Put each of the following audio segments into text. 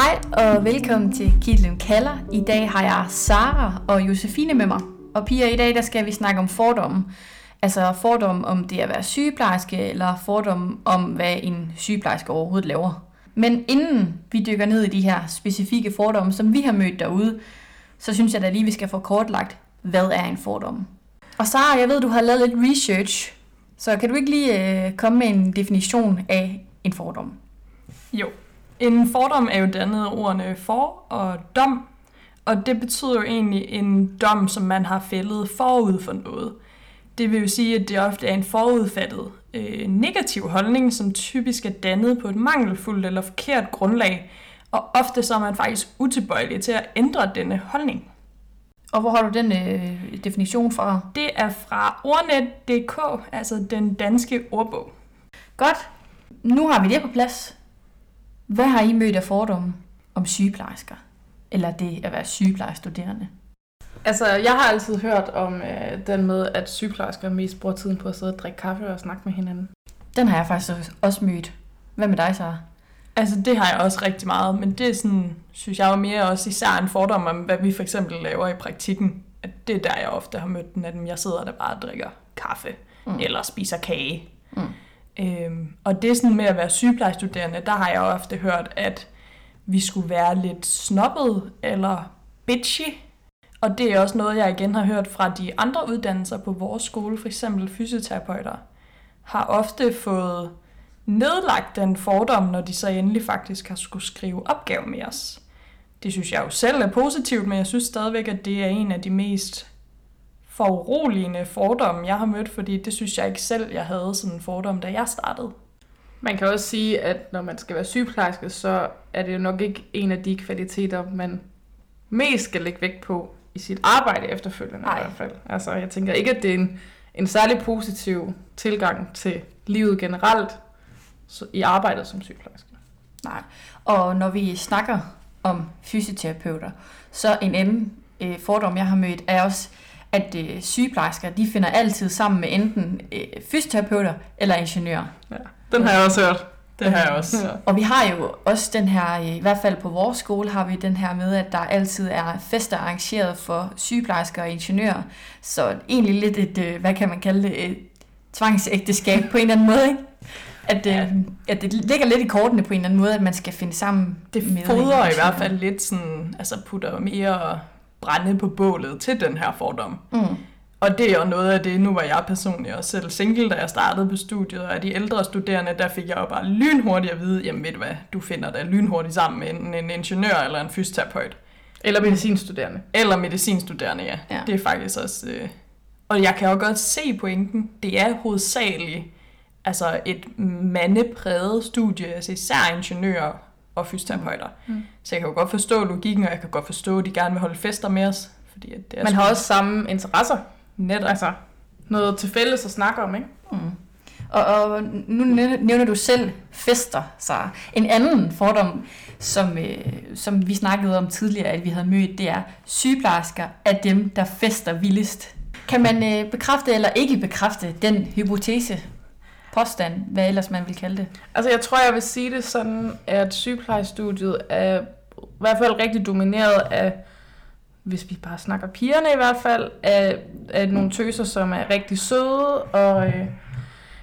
Hej og velkommen til Kitlen Kaller. I dag har jeg Sara og Josefine med mig. Og piger, i dag der skal vi snakke om fordomme. Altså fordomme om det at være sygeplejerske, eller fordomme om, hvad en sygeplejerske overhovedet laver. Men inden vi dykker ned i de her specifikke fordomme, som vi har mødt derude, så synes jeg da lige, vi skal få kortlagt, hvad er en fordom. Og Sara, jeg ved, du har lavet lidt research, så kan du ikke lige øh, komme med en definition af en fordom? Jo. En fordom er jo dannet af ordene for og dom, og det betyder jo egentlig en dom, som man har fældet forud for noget. Det vil jo sige, at det ofte er en forudfattet øh, negativ holdning, som typisk er dannet på et mangelfuldt eller forkert grundlag, og ofte så er man faktisk utilbøjelig til at ændre denne holdning. Og hvor har du den øh, definition fra? Det er fra ordnet.dk, altså den danske ordbog. Godt. Nu har vi det på plads. Hvad har I mødt af fordomme om sygeplejersker? Eller det at være sygeplejerstuderende? Altså, jeg har altid hørt om øh, den med, at sygeplejersker mest bruger tiden på at sidde og drikke kaffe og snakke med hinanden. Den har jeg faktisk også mødt. Hvad med dig, Sara? Altså, det har jeg også rigtig meget, men det er sådan, synes jeg jo mere også især en fordom om, hvad vi for eksempel laver i praktikken. At det er der, jeg ofte har mødt den, at jeg sidder der bare og drikker kaffe, mm. eller spiser kage. Mm. Øhm, og det er sådan med at være sygeplejestuderende, der har jeg ofte hørt, at vi skulle være lidt snobbet eller bitchy. Og det er også noget, jeg igen har hørt fra de andre uddannelser på vores skole, for eksempel fysioterapeuter, har ofte fået nedlagt den fordom, når de så endelig faktisk har skulle skrive opgave med os. Det synes jeg jo selv er positivt, men jeg synes stadigvæk, at det er en af de mest foruroligende fordomme, jeg har mødt, fordi det synes jeg ikke selv, jeg havde sådan en fordom, da jeg startede. Man kan også sige, at når man skal være sygeplejerske, så er det jo nok ikke en af de kvaliteter, man mest skal lægge vægt på i sit arbejde efterfølgende Nej. i hvert fald. Altså, jeg tænker ikke, at det er en, en særlig positiv tilgang til livet generelt så, i arbejdet som sygeplejerske. Nej. Og når vi snakker om fysioterapeuter, så en anden øh, fordom, jeg har mødt, er også, at øh, sygeplejersker, de finder altid sammen med enten øh, fysioterapeuter eller ingeniører. Ja. Den har jeg også hørt. Det har jeg også. Ja. Og vi har jo også den her, øh, i hvert fald på vores skole, har vi den her med, at der altid er fester arrangeret for sygeplejersker og ingeniører. Så egentlig lidt et, øh, hvad kan man kalde det, et tvangsægteskab på en eller anden måde, ikke? At, øh, at det ligger lidt i kortene på en eller anden måde, at man skal finde sammen Det fodrer i hvert fald lidt sådan, altså putter mere brænde på bålet til den her fordom. Mm. Og det er jo noget af det, nu var jeg personligt også selv single, da jeg startede på studiet, og af de ældre studerende, der fik jeg jo bare lynhurtigt at vide, jamen ved du hvad, du finder dig lynhurtigt sammen med enten en ingeniør eller en fysioterapeut. Eller medicinstuderende. Eller medicinstuderende. Ja. ja. Det er faktisk også... Øh... Og jeg kan jo godt se pointen. Det er hovedsageligt altså et mandepræget studie, altså især ingeniører og fysioterapeuter. Mm. Så jeg kan jo godt forstå logikken, og jeg kan godt forstå, at de gerne vil holde fester med os. Fordi at det er Man har også samme interesser. netop. Altså, noget til fælles at snakke om, ikke? Mm. Og, og nu nævner du selv fester, så en anden fordom, som, øh, som vi snakkede om tidligere, at vi havde mødt, det er sygeplejersker er dem, der fester vildest. Kan man øh, bekræfte eller ikke bekræfte den hypotese, påstand, hvad ellers man vil kalde det? Altså, jeg tror, jeg vil sige det sådan, at sygeplejestudiet er i hvert fald rigtig domineret af, hvis vi bare snakker pigerne i hvert fald, af, af nogle tøser, som er rigtig søde og øh,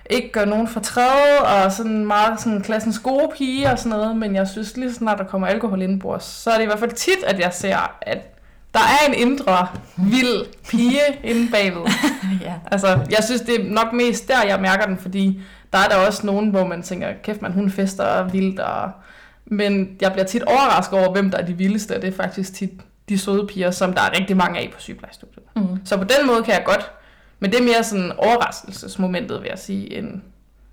ikke gør nogen fortræd, og sådan meget sådan klassens gode pige og sådan noget, men jeg synes lige så snart der kommer alkohol indbords, så er det i hvert fald tit, at jeg ser, at der er en indre vild pige inde bagved. ja. Altså, jeg synes, det er nok mest der, jeg mærker den, fordi der er der også nogen, hvor man tænker, kæft man, hun fester vildt, og... men jeg bliver tit overrasket over, hvem der er de vildeste, og det er faktisk tit de søde piger, som der er rigtig mange af på sygeplejestudiet. Mm. Så på den måde kan jeg godt, men det er mere sådan overraskelsesmomentet, vil jeg sige, end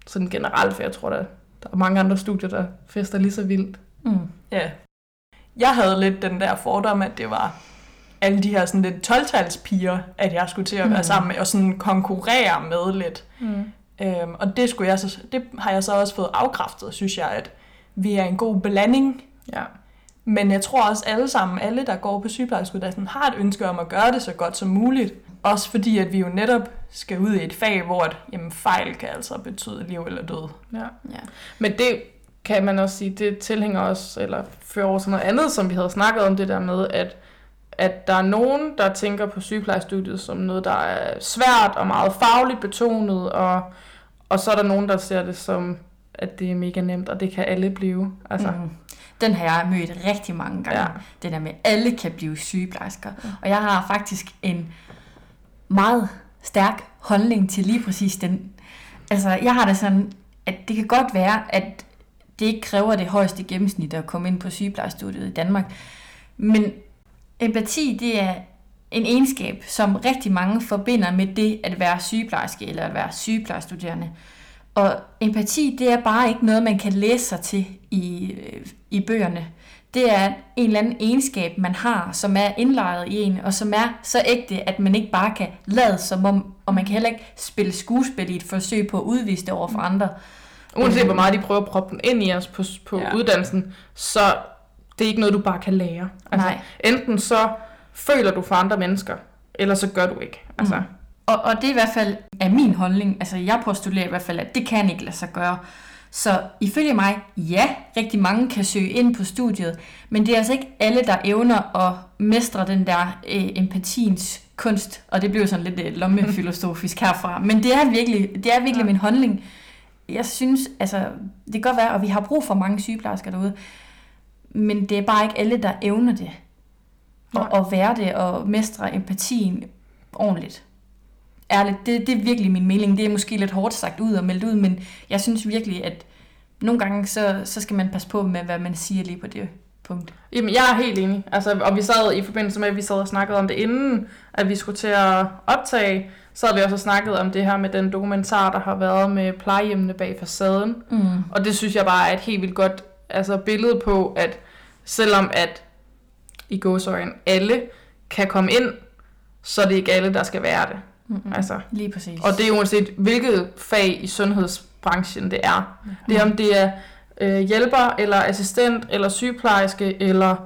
sådan generelt, for jeg tror, der, der er mange andre studier, der fester lige så vildt. Mm. Ja. Jeg havde lidt den der fordom, at det var alle de her sådan lidt 12-talspiger, at jeg skulle til at være Mm. sammen med, og sådan konkurrere med lidt. Mm. Øhm, og det, skulle jeg så, det har jeg så også fået afkræftet, synes jeg, at vi er en god blanding. Ja. Men jeg tror også alle sammen, alle der går på sygeplejerskeuddannelsen, har et ønske om at gøre det så godt som muligt. Også fordi, at vi jo netop skal ud i et fag, hvor at, jamen, fejl kan altså betyde liv eller død. ja. Ja. Men det, kan man også sige, det tilhænger os, eller fører over til noget andet, som vi havde snakket om, det der med, at, at der er nogen, der tænker på sygeplejestudiet som noget, der er svært og meget fagligt betonet, og, og så er der nogen, der ser det som, at det er mega nemt, og det kan alle blive. Altså, mm. Den har jeg mødt rigtig mange gange. Ja. Det der med, at alle kan blive sygeplejersker. Ja. Og jeg har faktisk en meget stærk holdning til lige præcis den. Altså, jeg har det sådan, at det kan godt være, at det ikke kræver det højeste gennemsnit at komme ind på sygeplejestudiet i Danmark. Men empati, det er en egenskab, som rigtig mange forbinder med det at være sygeplejerske eller at være sygeplejestuderende. Og empati, det er bare ikke noget, man kan læse sig til i, i bøgerne. Det er en eller anden egenskab, man har, som er indlejret i en, og som er så ægte, at man ikke bare kan lade som om, og man kan heller ikke spille skuespil i et forsøg på at udvise det over for andre. Uanset hvor meget de prøver at proppe den ind i os på, på ja. uddannelsen, så det er ikke noget, du bare kan lære. Altså, Nej. Enten så føler du for andre mennesker, eller så gør du ikke. Altså. Mm. Og, og det er i hvert fald af min holdning, altså jeg postulerer i hvert fald, at det kan ikke lade sig gøre. Så ifølge mig, ja, rigtig mange kan søge ind på studiet, men det er altså ikke alle, der evner at mestre den der øh, empatiens kunst, og det bliver sådan lidt øh, lommefilosofisk herfra, men det er virkelig, det er virkelig ja. min holdning. Jeg synes, altså, det kan godt være, og vi har brug for mange sygeplejersker derude, men det er bare ikke alle, der evner det. Og, at være det og mestre empatien ordentligt ærligt, det, det er virkelig min mening. Det er måske lidt hårdt sagt ud og meldt ud, men jeg synes virkelig, at nogle gange, så, så skal man passe på med, hvad man siger lige på det punkt. Jamen, jeg er helt enig. Altså, og vi sad i forbindelse med, at vi sad og snakkede om det inden, at vi skulle til at optage, så havde vi også snakket om det her med den dokumentar, der har været med plejehjemmene bag facaden. Mm. Og det synes jeg bare er et helt vildt godt altså, billede på, at selvom at i gåsøjen alle kan komme ind, så er det ikke alle, der skal være det. Mm-hmm. Altså. Lige præcis. Og det er uanset hvilket fag i sundhedsbranchen det er. Mm-hmm. Det er om det er øh, hjælper, eller assistent, eller sygeplejerske, eller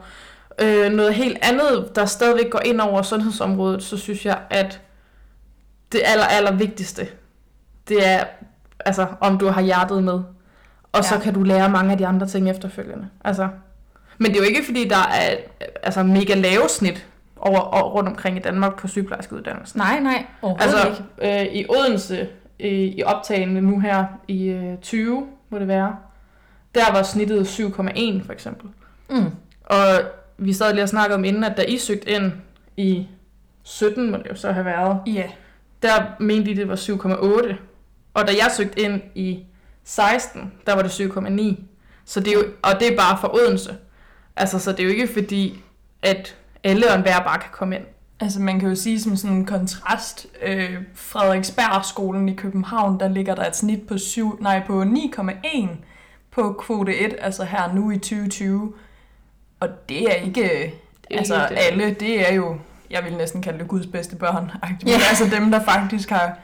øh, noget helt andet, der stadigvæk går ind over sundhedsområdet, så synes jeg, at det aller, aller vigtigste, det er, altså, om du har hjertet med. Og ja. så kan du lære mange af de andre ting efterfølgende. Altså, men det er jo ikke, fordi der er altså, mega lave snit over, over, rundt omkring i Danmark på sygeplejerskeuddannelsen. Nej, nej, altså, ikke. Øh, i Odense, i, i optagene nu her i øh, 20, må det være, der var snittet 7,1 for eksempel. Mm. Og vi sad lige og snakkede om inden, at da I søgte ind i 17, må det jo så have været, ja. Yeah. der mente I, det var 7,8. Og da jeg søgte ind i 16, der var det 7,9. Så det er jo, og det er bare for Odense. Altså, så det er jo ikke fordi, at alle og enhver bare kan komme ind. Altså man kan jo sige som sådan en kontrast, øh, Frederiksberg-skolen i København, der ligger der et snit på, 7, nej, på 9,1 på kvote 1, altså her nu i 2020. Og det er ikke, det er altså ikke det. alle, det er jo, jeg vil næsten kalde det Guds bedste børn. Yeah. altså dem, der faktisk har,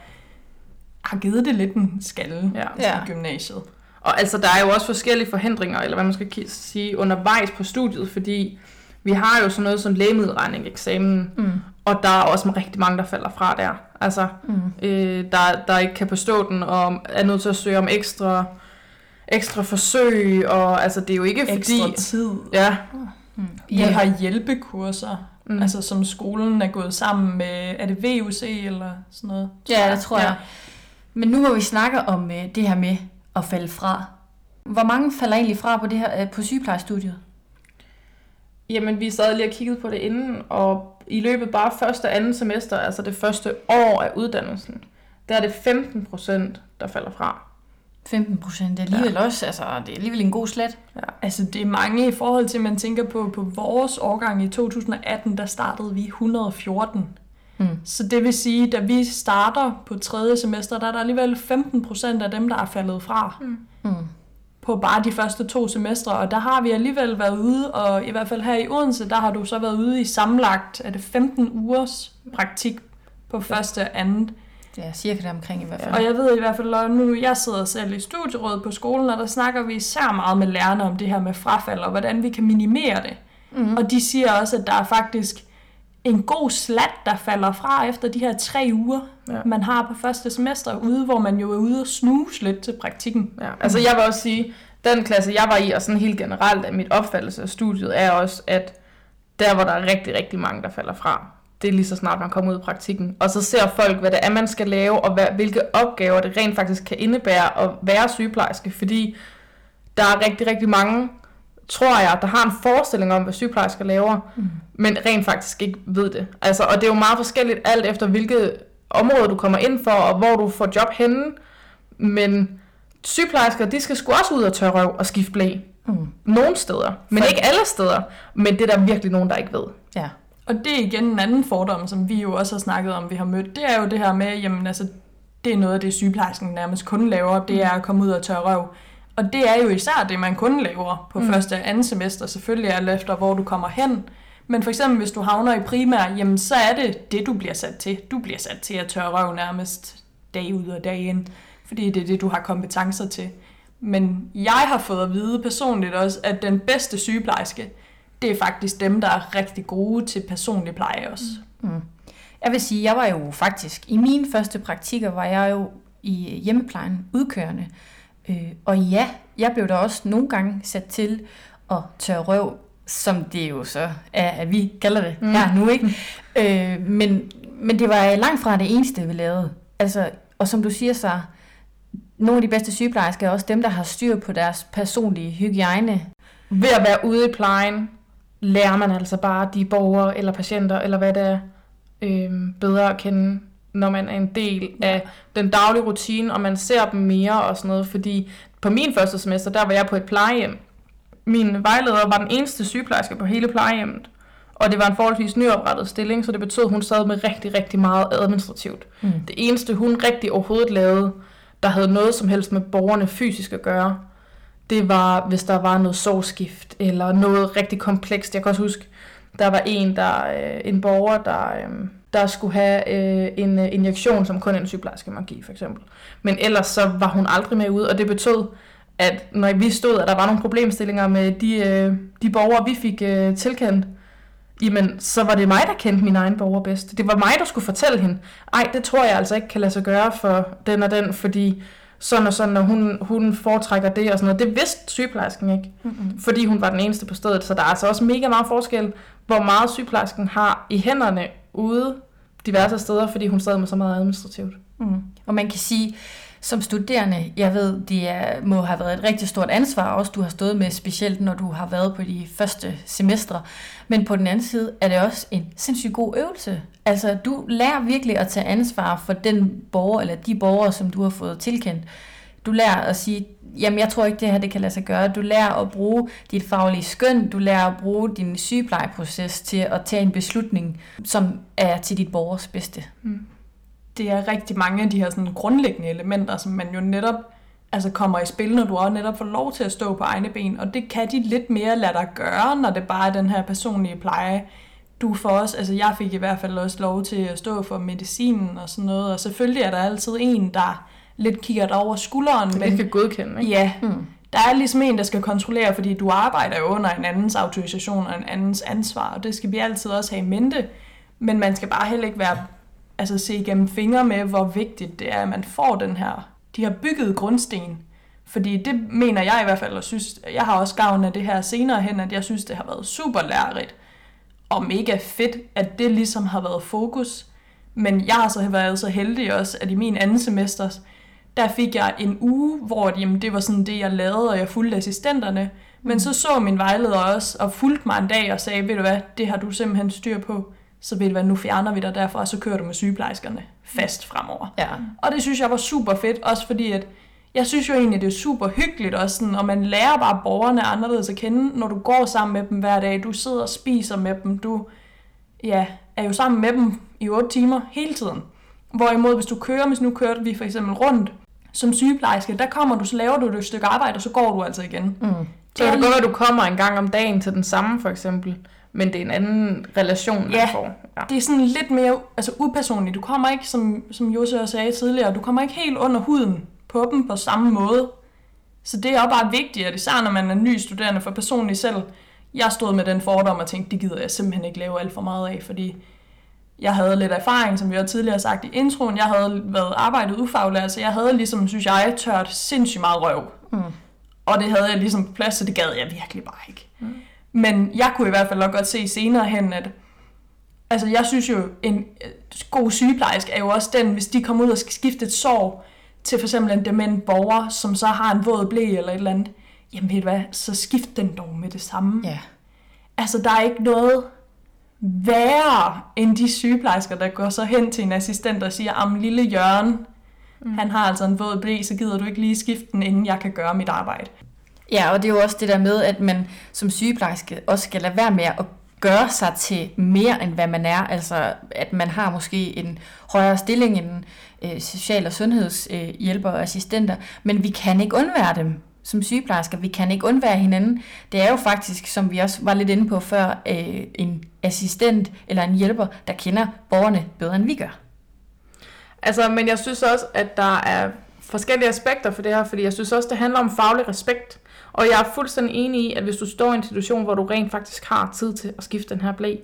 har givet det lidt en skalle ja. ja. i gymnasiet. Og altså, der er jo også forskellige forhindringer, eller hvad man skal sige, undervejs på studiet, fordi vi har jo sådan noget som lægemiddelregning eksamen, mm. og der er også rigtig mange, der falder fra der. Altså, mm. øh, der, der ikke kan bestå den, og er nødt til at søge om ekstra, ekstra forsøg, og altså, det er jo ikke ekstra fordi... Ekstra tid. Ja. Mm. Vi ja. har hjælpekurser, mm. altså som skolen er gået sammen med, er det VUC eller sådan noget? Ja, det tror jeg. Ja. Men nu hvor vi snakker om uh, det her med at falde fra, hvor mange falder egentlig fra på det her uh, på sygeplejestudiet? Jamen, vi sad lige og kiggede på det inden, og i løbet bare første og anden semester, altså det første år af uddannelsen, der er det 15 procent, der falder fra. 15 procent, det er alligevel ja. også, altså det er alligevel en god slet. Ja. Altså det er mange i forhold til, man tænker på, på vores årgang i 2018, der startede vi 114. Mm. Så det vil sige, da vi starter på tredje semester, der er der alligevel 15 procent af dem, der er faldet fra. Mm. Mm på bare de første to semestre, og der har vi alligevel været ude, og i hvert fald her i Odense, der har du så været ude i sammenlagt, er det 15 ugers praktik på første og andet. Ja, cirka det omkring i hvert fald. Og jeg ved i hvert fald, at nu jeg sidder selv i studierådet på skolen, og der snakker vi især meget med lærerne om det her med frafald, og hvordan vi kan minimere det. Mm. Og de siger også, at der er faktisk en god slat, der falder fra efter de her tre uger, ja. man har på første semester ude, hvor man jo er ude og snuse lidt til praktikken. Ja. Altså jeg vil også sige, den klasse, jeg var i, og sådan helt generelt af mit opfattelse af studiet, er også, at der, hvor der er rigtig, rigtig mange, der falder fra, det er lige så snart man kommer ud i praktikken. Og så ser folk, hvad det er, man skal lave, og hvad, hvilke opgaver det rent faktisk kan indebære at være sygeplejerske. Fordi der er rigtig, rigtig mange, tror jeg, der har en forestilling om, hvad sygeplejersker laver, mm. men rent faktisk ikke ved det. Altså, og det er jo meget forskelligt alt efter, hvilket område du kommer ind for, og hvor du får job henne. Men sygeplejersker, de skal sgu også ud og tørre røv og skifte blæ. Mm. Nogle steder, men for... ikke alle steder. Men det er der virkelig nogen, der ikke ved. Ja. Og det er igen en anden fordom, som vi jo også har snakket om, vi har mødt. Det er jo det her med, jamen altså, det er noget af det, sygeplejersken nærmest kun laver, det er at komme ud og tørre røv. Og det er jo især det, man kun laver på mm. første og anden semester, selvfølgelig alt efter, hvor du kommer hen. Men for eksempel, hvis du havner i primær, jamen så er det det, du bliver sat til. Du bliver sat til at tørre røv nærmest dag ud og dag ind, fordi det er det, du har kompetencer til. Men jeg har fået at vide personligt også, at den bedste sygeplejerske, det er faktisk dem, der er rigtig gode til personlig pleje også. Mm. Jeg vil sige, jeg var jo faktisk, i mine første praktikker var jeg jo i hjemmeplejen udkørende. Øh, og ja, jeg blev da også nogle gange sat til at tørre røv, som det jo så er, at vi kalder det mm. her nu, ikke? øh, men, men det var langt fra det eneste, vi lavede. Altså, og som du siger så, nogle af de bedste sygeplejersker er også dem, der har styr på deres personlige hygiejne. Ved at være ude i plejen, lærer man altså bare de borgere eller patienter, eller hvad det er, øh, bedre at kende, når man er en del af den daglige rutine, og man ser dem mere og sådan noget, fordi på min første semester, der var jeg på et plejehjem. Min vejleder var den eneste sygeplejerske på hele plejehjemmet, og det var en forholdsvis nyoprettet stilling, så det betød, at hun sad med rigtig, rigtig meget administrativt. Mm. Det eneste, hun rigtig overhovedet lavede, der havde noget som helst med borgerne fysisk at gøre, det var, hvis der var noget sårskift, eller noget rigtig komplekst. Jeg kan også huske, der var en, der, øh, en borger, der, øh, der skulle have øh, en øh, injektion, som kun en sygeplejerske må give, for eksempel. Men ellers så var hun aldrig med ud, og det betød, at når vi stod, at der var nogle problemstillinger med de, øh, de borgere, vi fik øh, tilkendt, jamen, så var det mig, der kendte min egen borger bedst. Det var mig, der skulle fortælle hende, ej, det tror jeg altså ikke kan lade sig gøre for den og den, fordi sådan og sådan, og hun, hun foretrækker det og sådan noget. Det vidste sygeplejersken ikke, mm-hmm. fordi hun var den eneste på stedet. Så der er altså også mega meget forskel, hvor meget sygeplejersken har i hænderne ude diverse steder, fordi hun sad med så meget administrativt. Mm. Og man kan sige, som studerende, jeg ved, det er, må have været et rigtig stort ansvar, også du har stået med, specielt når du har været på de første semestre. Men på den anden side er det også en sindssygt god øvelse. Altså, du lærer virkelig at tage ansvar for den borger, eller de borgere, som du har fået tilkendt. Du lærer at sige, jamen jeg tror ikke, det her det kan lade sig gøre. Du lærer at bruge dit faglige skøn, du lærer at bruge din sygeplejeproces til at tage en beslutning, som er til dit borgers bedste. Mm det er rigtig mange af de her sådan grundlæggende elementer, som man jo netop altså kommer i spil, når du også netop får lov til at stå på egne ben, og det kan de lidt mere lade dig gøre, når det bare er den her personlige pleje. Du får også, altså jeg fik i hvert fald også lov til at stå for medicinen og sådan noget, og selvfølgelig er der altid en, der lidt kigger dig over skulderen. Det men, kan godkende, ikke? Ja, hmm. der er ligesom en, der skal kontrollere, fordi du arbejder jo under en andens autorisation og en andens ansvar, og det skal vi altid også have i mente. Men man skal bare heller ikke være altså se igennem fingre med, hvor vigtigt det er, at man får den her, de har bygget grundsten. Fordi det mener jeg i hvert fald, og synes, jeg har også gavn af det her senere hen, at jeg synes, det har været super lærerigt og mega fedt, at det ligesom har været fokus. Men jeg har så været så heldig også, at i min anden semester, der fik jeg en uge, hvor jamen, det var sådan det, jeg lavede, og jeg fulgte assistenterne. Men så så min vejleder også, og fulgte mig en dag og sagde, ved du hvad, det har du simpelthen styr på så ved du hvad, nu fjerner vi dig derfra, og så kører du med sygeplejerskerne fast fremover. Ja. Og det synes jeg var super fedt, også fordi at jeg synes jo egentlig, det er super hyggeligt også, sådan, og man lærer bare borgerne anderledes at kende, når du går sammen med dem hver dag. Du sidder og spiser med dem. Du ja, er jo sammen med dem i 8 timer hele tiden. Hvorimod, hvis du kører, hvis nu kørte vi for eksempel rundt som sygeplejerske, der kommer du, så laver du et stykke arbejde, og så går du altså igen. Mm. Så det kan godt at du kommer en gang om dagen til den samme, for eksempel men det er en anden relation, ja, man får. Ja, det er sådan lidt mere altså upersonligt. Du kommer ikke, som, som Jose også sagde tidligere, du kommer ikke helt under huden på dem på samme måde. Så det er også bare vigtigt, at især når man er ny studerende for personligt selv, jeg stod med den fordom og tænkte, det gider jeg simpelthen ikke lave alt for meget af, fordi jeg havde lidt erfaring, som vi har tidligere sagt i introen. Jeg havde været arbejdet ufaglært, så jeg havde ligesom, synes jeg, tørt sindssygt meget røv. Mm. Og det havde jeg ligesom på plads, så det gad jeg virkelig bare ikke. Mm. Men jeg kunne i hvert fald godt se senere hen, at altså jeg synes jo, en øh, god sygeplejerske er jo også den, hvis de kommer ud og skal skifte et sår til for eksempel en dement borger, som så har en våd blæ eller et eller andet, jamen ved du hvad, så skift den dog med det samme. Ja. Altså, der er ikke noget værre end de sygeplejersker, der går så hen til en assistent og siger, am lille Jørgen, mm. han har altså en våd blæ, så gider du ikke lige skifte den, inden jeg kan gøre mit arbejde. Ja, og det er jo også det der med, at man som sygeplejerske også skal lade være med at gøre sig til mere, end hvad man er. Altså, at man har måske en højere stilling end øh, social- og sundhedshjælper øh, og assistenter, men vi kan ikke undvære dem som sygeplejersker. Vi kan ikke undvære hinanden. Det er jo faktisk, som vi også var lidt inde på før, øh, en assistent eller en hjælper, der kender borgerne bedre, end vi gør. Altså, men jeg synes også, at der er forskellige aspekter for det her, fordi jeg synes også, det handler om faglig respekt. Og jeg er fuldstændig enig i, at hvis du står i en situation, hvor du rent faktisk har tid til at skifte den her blæ,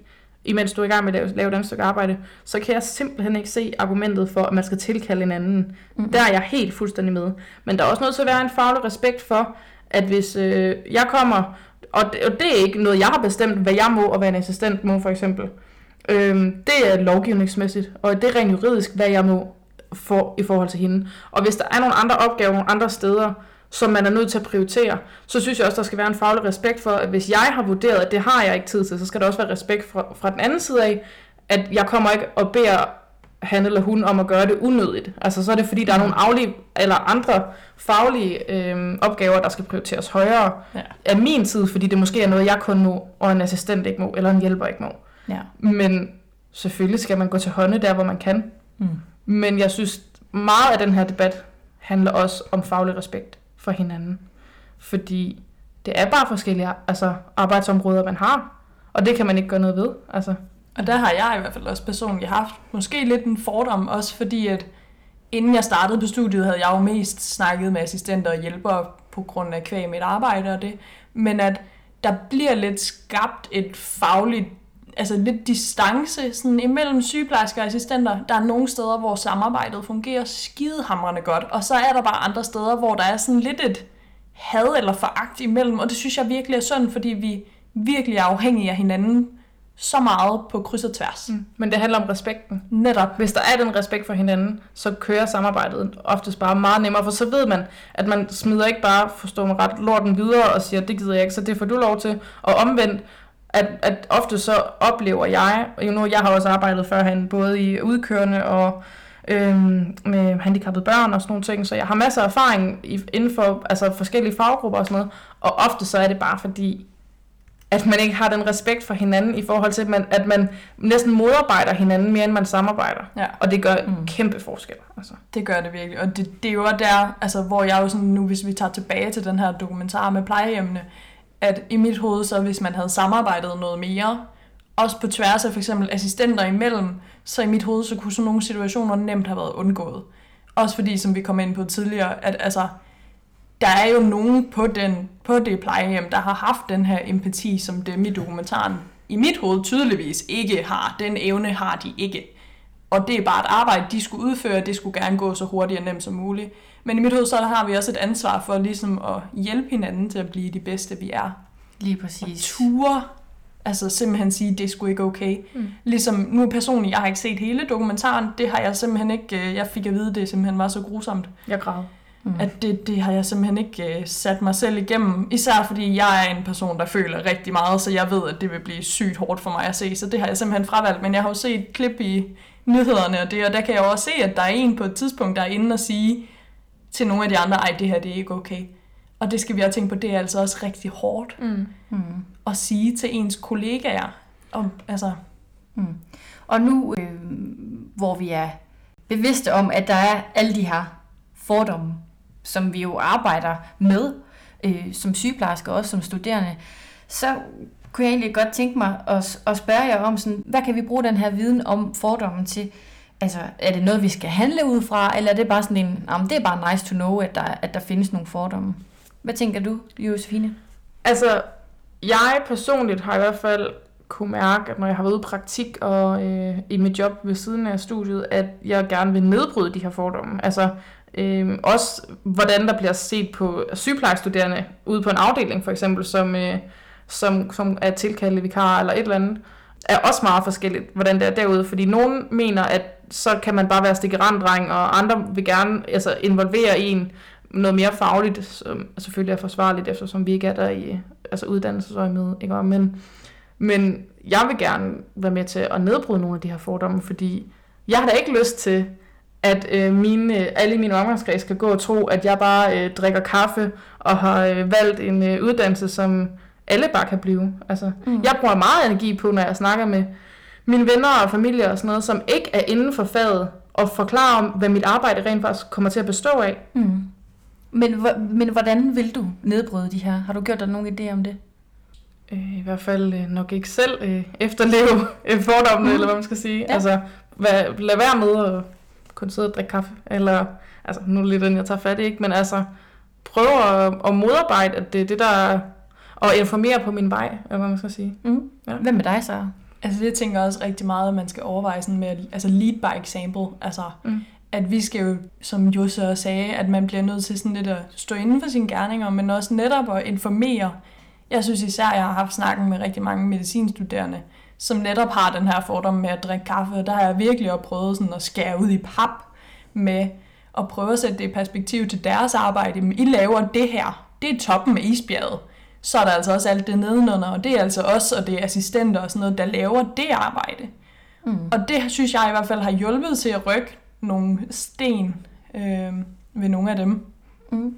imens du er i gang med at lave, lave den stykke arbejde, så kan jeg simpelthen ikke se argumentet for, at man skal tilkalde en anden. Mm. Der er jeg helt fuldstændig med. Men der er også nødt til at være en faglig respekt for, at hvis øh, jeg kommer, og det, og det er ikke noget, jeg har bestemt, hvad jeg må, og hvad en assistent må for eksempel. Øhm, det er lovgivningsmæssigt, og det er rent juridisk, hvad jeg må for, i forhold til hende. Og hvis der er nogle andre opgaver nogle andre steder, som man er nødt til at prioritere, så synes jeg også, der skal være en faglig respekt for, at hvis jeg har vurderet, at det har jeg ikke tid til, så skal der også være respekt fra, fra den anden side af, at jeg kommer ikke og beder han eller hun om at gøre det unødigt. Altså så er det fordi, der er nogle aflige, eller andre faglige øh, opgaver, der skal prioriteres højere ja. af min tid, fordi det måske er noget, jeg kun må, og en assistent ikke må, eller en hjælper ikke må. Ja. Men selvfølgelig skal man gå til hånde der, hvor man kan. Mm. Men jeg synes, meget af den her debat handler også om faglig respekt for hinanden. Fordi det er bare forskellige altså, arbejdsområder, man har. Og det kan man ikke gøre noget ved. Altså. Og der har jeg i hvert fald også personligt haft måske lidt en fordom, også fordi at inden jeg startede på studiet, havde jeg jo mest snakket med assistenter og hjælpere på grund af kvæg mit arbejde og det. Men at der bliver lidt skabt et fagligt altså lidt distance sådan imellem sygeplejersker og assistenter. Der er nogle steder, hvor samarbejdet fungerer skidehamrende godt, og så er der bare andre steder, hvor der er sådan lidt et had eller foragt imellem, og det synes jeg virkelig er synd, fordi vi virkelig er afhængige af hinanden så meget på kryds og tværs. Mm. Men det handler om respekten. Netop. Hvis der er den respekt for hinanden, så kører samarbejdet oftest bare meget nemmere, for så ved man, at man smider ikke bare, forstår mig ret, lorten videre og siger, det gider jeg ikke, så det får du lov til. Og omvendt, at, at ofte så oplever jeg, og nu, jeg har også arbejdet førhen, både i udkørende og øhm, med handicappede børn og sådan nogle ting, så jeg har masser af erfaring inden for altså, forskellige faggrupper og sådan noget, og ofte så er det bare fordi, at man ikke har den respekt for hinanden i forhold til, at man, at man næsten modarbejder hinanden mere, end man samarbejder. Ja. Og det gør mm. kæmpe forskel. Altså. Det gør det virkelig. Og det, det er jo der, altså, hvor jeg jo sådan nu, hvis vi tager tilbage til den her dokumentar med plejehjemmene, at i mit hoved, så hvis man havde samarbejdet noget mere, også på tværs af for eksempel assistenter imellem, så i mit hoved, så kunne sådan nogle situationer nemt have været undgået. Også fordi, som vi kom ind på tidligere, at altså, der er jo nogen på, den, på det plejehjem, der har haft den her empati, som dem i dokumentaren i mit hoved tydeligvis ikke har. Den evne har de ikke. Og det er bare et arbejde, de skulle udføre, det skulle gerne gå så hurtigt og nemt som muligt. Men i mit hoved, så har vi også et ansvar for ligesom at hjælpe hinanden til at blive de bedste, vi er. Lige præcis. Og ture, altså simpelthen sige, det skulle ikke okay. Mm. Ligesom nu personligt, jeg har ikke set hele dokumentaren, det har jeg simpelthen ikke, øh, jeg fik at vide, det simpelthen var så grusomt. Jeg græd. Mm. At det, det har jeg simpelthen ikke uh, sat mig selv igennem. Især fordi jeg er en person, der føler rigtig meget, så jeg ved, at det vil blive sygt hårdt for mig at se. Så det har jeg simpelthen fravalgt. Men jeg har jo set klip i nyhederne og det, og der kan jeg også se, at der er en på et tidspunkt, der er inde og sige til nogle af de andre, ej, det her det er ikke okay. Og det skal vi også tænke på, det er altså også rigtig hårdt mm. Mm. at sige til ens kollegaer. Om, altså. Mm. Og nu, øh, hvor vi er bevidste om, at der er alle de her fordomme, som vi jo arbejder med øh, som sygeplejersker og også som studerende, så kunne jeg egentlig godt tænke mig at, at spørge jer om, sådan, hvad kan vi bruge den her viden om fordommen til? Altså, er det noget, vi skal handle ud fra, eller er det bare sådan en, jamen, det er bare nice to know, at der, at der findes nogle fordomme? Hvad tænker du, Josefine? Altså, jeg personligt har i hvert fald kunne mærke, at når jeg har været ude i praktik og øh, i mit job ved siden af studiet, at jeg gerne vil nedbryde de her fordomme. Altså, Øh, også hvordan der bliver set på sygeplejestuderende ude på en afdeling for eksempel, som, øh, som, som er tilkaldte vikar eller et eller andet, er også meget forskelligt, hvordan det er derude. Fordi nogen mener, at så kan man bare være stikkeranddreng, og andre vil gerne altså, involvere en noget mere fagligt, som selvfølgelig er forsvarligt, eftersom vi ikke er der i altså uddannelsesøje med. Ikke? Men, men jeg vil gerne være med til at nedbryde nogle af de her fordomme, fordi jeg har da ikke lyst til, at øh, mine, alle mine omgangskreds skal gå og tro, at jeg bare øh, drikker kaffe og har øh, valgt en øh, uddannelse, som alle bare kan blive. Altså, mm. Jeg bruger meget energi på, når jeg snakker med mine venner og familie og sådan noget, som ikke er inden for faget, og forklare om, hvad mit arbejde rent faktisk kommer til at bestå af. Mm. Men, men hvordan vil du nedbryde de her? Har du gjort dig nogen idé om det? Øh, I hvert fald øh, nok ikke selv øh, efterleve øh, fordommene, mm. eller hvad man skal sige. Ja. Altså, hvad, lad være med at kun sidde og drikke kaffe. Eller, altså, nu er det lidt den, jeg tager fat i, ikke? Men altså, prøv at, at modarbejde, at det er det, der og informere på min vej, eller hvad man skal sige. Mm. Ja. Hvem med dig så? Altså det tænker jeg også rigtig meget, at man skal overveje sådan med, altså lead by example. Altså, mm. at vi skal jo, som Josse også sagde, at man bliver nødt til sådan lidt at stå inden for sine gerninger, men også netop at informere. Jeg synes især, at jeg har haft snakken med rigtig mange medicinstuderende, som netop har den her fordom med at drikke kaffe. Der har jeg virkelig også prøvet sådan at skære ud i pap med at prøve at sætte det i perspektiv til deres arbejde. I laver det her. Det er toppen af isbjerget så er der altså også alt det nedenunder, og det er altså os, og det er assistenter og sådan noget, der laver det arbejde. Mm. Og det synes jeg i hvert fald har hjulpet til at rykke nogle sten øh, ved nogle af dem. Mm.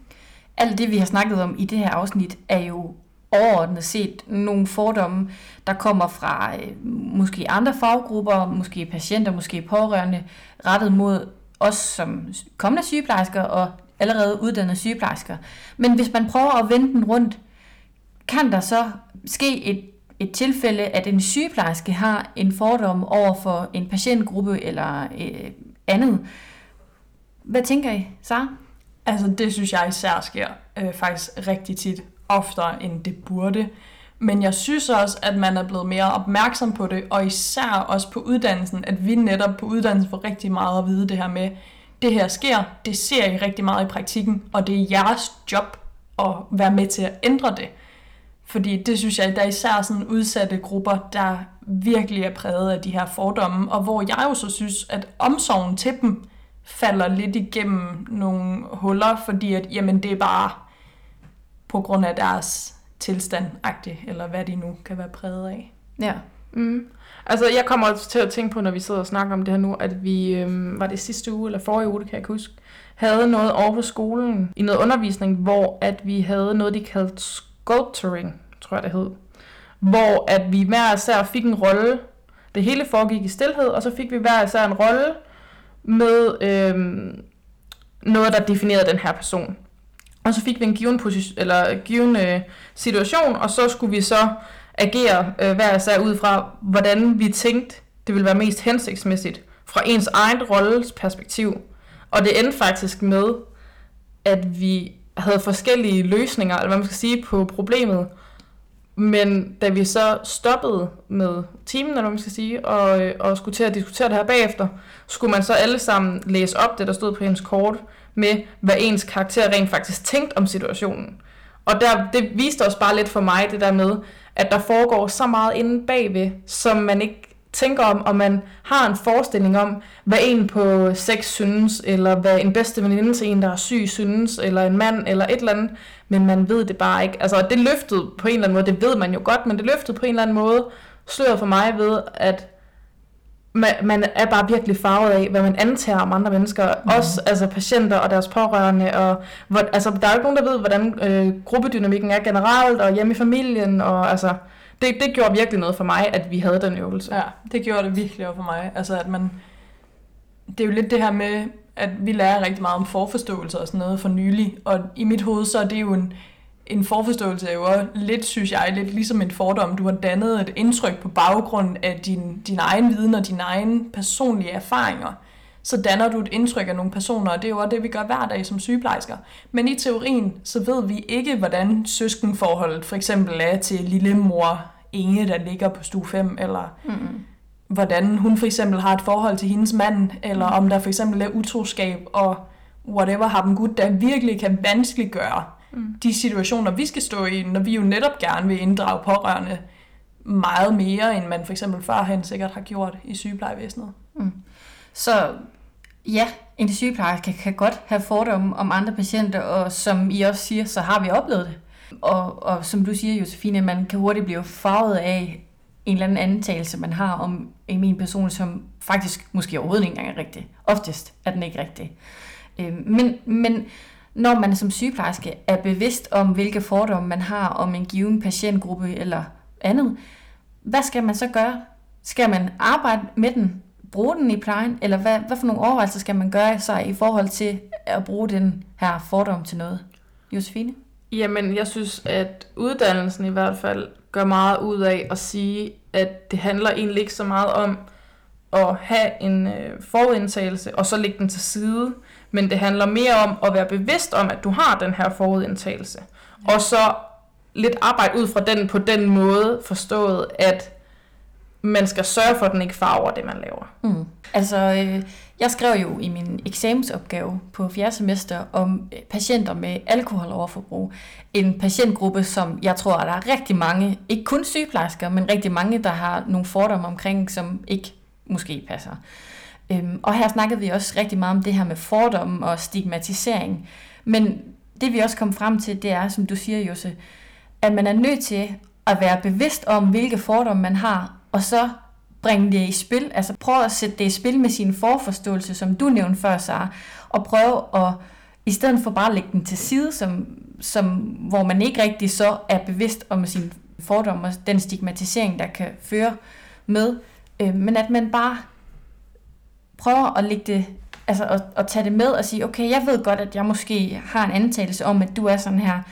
Alt det, vi har snakket om i det her afsnit, er jo overordnet set nogle fordomme, der kommer fra øh, måske andre faggrupper, måske patienter, måske pårørende, rettet mod os som kommende sygeplejersker og allerede uddannede sygeplejersker. Men hvis man prøver at vende den rundt, kan der så ske et, et tilfælde, at en sygeplejerske har en fordom over for en patientgruppe eller øh, andet. Hvad tænker I, Sara? Altså det synes jeg især sker øh, faktisk rigtig tit, oftere end det burde. Men jeg synes også, at man er blevet mere opmærksom på det, og især også på uddannelsen, at vi netop på uddannelsen får rigtig meget at vide det her med, det her sker, det ser I rigtig meget i praktikken, og det er jeres job at være med til at ændre det. Fordi det synes jeg, der er især sådan udsatte grupper, der virkelig er præget af de her fordomme, og hvor jeg jo så synes, at omsorgen til dem falder lidt igennem nogle huller, fordi at, jamen, det er bare på grund af deres tilstand eller hvad de nu kan være præget af. Ja. Mm. Altså, jeg kommer også til at tænke på, når vi sidder og snakker om det her nu, at vi, øhm, var det sidste uge, eller forrige uge, det kan jeg ikke huske, havde noget over på skolen, i noget undervisning, hvor at vi havde noget, de kaldte sculpturing, tror jeg det hed. Hvor at vi hver især fik en rolle. Det hele foregik i stillhed, og så fik vi hver især en rolle med øhm, noget, der definerede den her person. Og så fik vi en given, position, eller given øh, situation, og så skulle vi så agere øh, hver især ud fra, hvordan vi tænkte, det ville være mest hensigtsmæssigt fra ens egen rolles perspektiv. Og det endte faktisk med, at vi havde forskellige løsninger, eller hvad man skal sige, på problemet. Men da vi så stoppede med timen, eller hvad man skal sige, og, øh, og skulle til at diskutere det her bagefter, skulle man så alle sammen læse op det, der stod på hendes kort, med hvad ens karakter rent faktisk tænkte om situationen. Og der, det viste også bare lidt for mig det der med, at der foregår så meget inde bagved, som man ikke tænker om, og man har en forestilling om, hvad en på sex synes, eller hvad en bedste veninde til en, der er syg, synes, eller en mand, eller et eller andet, men man ved det bare ikke. Altså, det løftede på en eller anden måde, det ved man jo godt, men det løftede på en eller anden måde sløret for mig ved, at man, man er bare virkelig farvet af, hvad man antager om andre mennesker. Mm. Også altså patienter og deres pårørende. Og, hvor, altså, der er jo ikke nogen, der ved, hvordan øh, gruppedynamikken er generelt, og hjemme i familien. Og, altså, det, det gjorde virkelig noget for mig, at vi havde den øvelse. Ja, det gjorde det virkelig også for mig. Altså, at man, det er jo lidt det her med, at vi lærer rigtig meget om forforståelse og sådan noget for nylig. Og i mit hoved, så er det jo en, en forforståelse er jo også lidt, synes jeg, lidt ligesom en fordom. Du har dannet et indtryk på baggrund af din, din egen viden og dine egne personlige erfaringer. Så danner du et indtryk af nogle personer, og det er jo også det, vi gør hver dag som sygeplejersker. Men i teorien, så ved vi ikke, hvordan søskenforholdet for eksempel er til lille mor Inge, der ligger på stue 5, eller mm. hvordan hun for eksempel har et forhold til hendes mand, eller om der for eksempel er utroskab, og whatever har dem gut, der virkelig kan vanskeliggøre mm. de situationer, vi skal stå i, når vi jo netop gerne vil inddrage pårørende meget mere, end man for eksempel førhen sikkert har gjort i sygeplejevæsenet. Mm. Så ja, en sygeplejerske kan godt have fordomme om andre patienter, og som I også siger, så har vi oplevet det. Og, og som du siger, Josefine, man kan hurtigt blive farvet af en eller anden antagelse, man har om en min person, som faktisk måske overhovedet ikke engang er rigtig. Oftest er den ikke rigtig. Øh, men, men når man som sygeplejerske er bevidst om, hvilke fordomme man har om en given patientgruppe eller andet, hvad skal man så gøre? Skal man arbejde med den, bruge den i plejen, eller hvad, hvad for nogle overvejelser skal man gøre sig i forhold til at bruge den her fordom til noget? Josefine? Jamen, jeg synes, at uddannelsen i hvert fald gør meget ud af at sige, at det handler egentlig ikke så meget om at have en øh, forudindtagelse, og så lægge den til side, men det handler mere om at være bevidst om, at du har den her forudindtagelse, og så lidt arbejde ud fra den på den måde forstået, at man skal sørge for, at den ikke farver det, man laver. Mm. Altså, øh, jeg skrev jo i min eksamensopgave på fjerde semester om øh, patienter med alkoholoverforbrug. En patientgruppe, som jeg tror, at der er rigtig mange, ikke kun sygeplejersker, men rigtig mange, der har nogle fordomme omkring, som ikke måske passer. Øhm, og her snakkede vi også rigtig meget om det her med fordomme og stigmatisering. Men det vi også kom frem til, det er, som du siger, Jose, at man er nødt til at være bevidst om, hvilke fordomme man har, og så bringe det i spil, altså prøve at sætte det i spil med sin forforståelse, som du nævnte før, Sara, og prøve at, i stedet for bare at lægge den til side, som, som, hvor man ikke rigtig så er bevidst om sin fordom og den stigmatisering, der kan føre med, øh, men at man bare prøver at lægge det, altså at, at tage det med og sige, okay, jeg ved godt, at jeg måske har en antagelse om, at du er sådan her,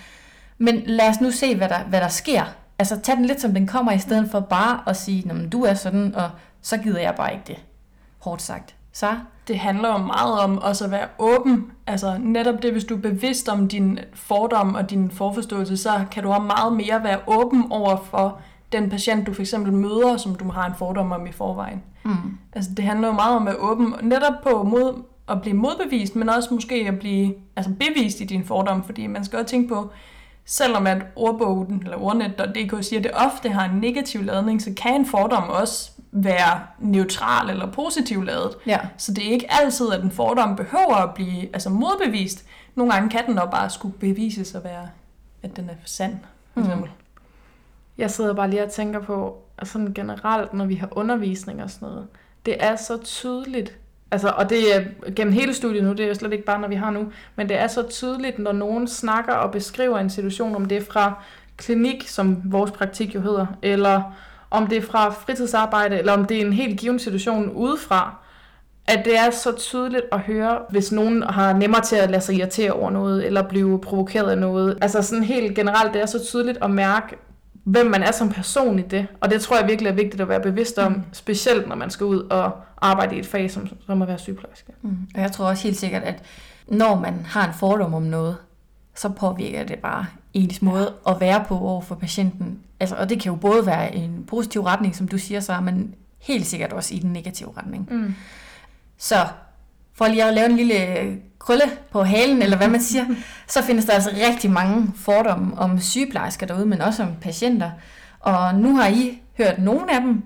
men lad os nu se, hvad der, hvad der sker. Altså tag den lidt som den kommer, i stedet for bare at sige, at du er sådan, og så gider jeg bare ikke det. Hårdt sagt. Så? Det handler jo meget om også at være åben. Altså netop det, hvis du er bevidst om din fordom og din forforståelse, så kan du have meget mere være åben over for den patient, du for eksempel møder, som du har en fordom om i forvejen. Mm. Altså det handler jo meget om at være åben, netop på mod, at blive modbevist, men også måske at blive altså bevist i din fordom, fordi man skal også tænke på, selvom at ordbogen eller ordnet.dk siger, at det ofte har en negativ ladning, så kan en fordom også være neutral eller positiv ladet. Ja. Så det er ikke altid, at en fordom behøver at blive altså modbevist. Nogle gange kan den også bare skulle bevises at være, at den er sand. For mm. Jeg sidder bare lige og tænker på, altså generelt, når vi har undervisning og sådan noget, det er så tydeligt, Altså, og det er gennem hele studiet nu, det er jo slet ikke bare, når vi har nu, men det er så tydeligt, når nogen snakker og beskriver en situation, om det er fra klinik, som vores praktik jo hedder, eller om det er fra fritidsarbejde, eller om det er en helt given situation udefra, at det er så tydeligt at høre, hvis nogen har nemmere til at lade sig irritere over noget, eller blive provokeret af noget. Altså sådan helt generelt, det er så tydeligt at mærke, hvem man er som person i det. Og det tror jeg virkelig er vigtigt at være bevidst om, mm. specielt når man skal ud og arbejde i et fag som, som at være sygeplejerske. Mm. Og jeg tror også helt sikkert, at når man har en fordom om noget, så påvirker det bare ens måde at være på over for patienten. Altså, og det kan jo både være en positiv retning, som du siger så, men helt sikkert også i den negative retning. Mm. Så for lige at lave en lille krølle på halen, eller hvad man siger, så findes der altså rigtig mange fordomme om sygeplejersker derude, men også om patienter. Og nu har I hørt nogle af dem,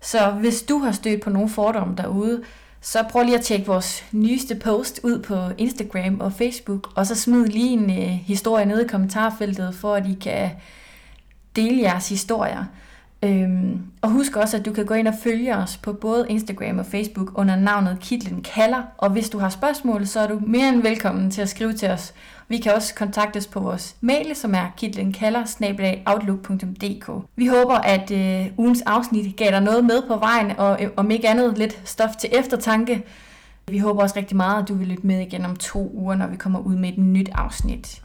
så hvis du har stødt på nogle fordomme derude, så prøv lige at tjekke vores nyeste post ud på Instagram og Facebook, og så smid lige en uh, historie nede i kommentarfeltet, for at I kan dele jeres historier. Øhm, og husk også, at du kan gå ind og følge os på både Instagram og Facebook under navnet Kitlen Kalder. Og hvis du har spørgsmål, så er du mere end velkommen til at skrive til os. Vi kan også kontaktes på vores mail, som er kitlenkalder.outlook.dk Vi håber, at øh, ugens afsnit gav dig noget med på vejen, og øh, om ikke andet lidt stof til eftertanke. Vi håber også rigtig meget, at du vil lytte med igen om to uger, når vi kommer ud med et nyt afsnit.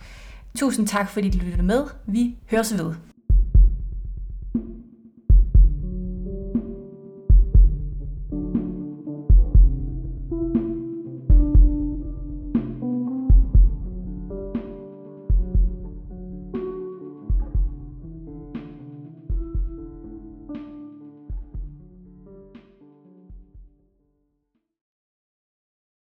Tusind tak, fordi du lyttede med. Vi høres ved.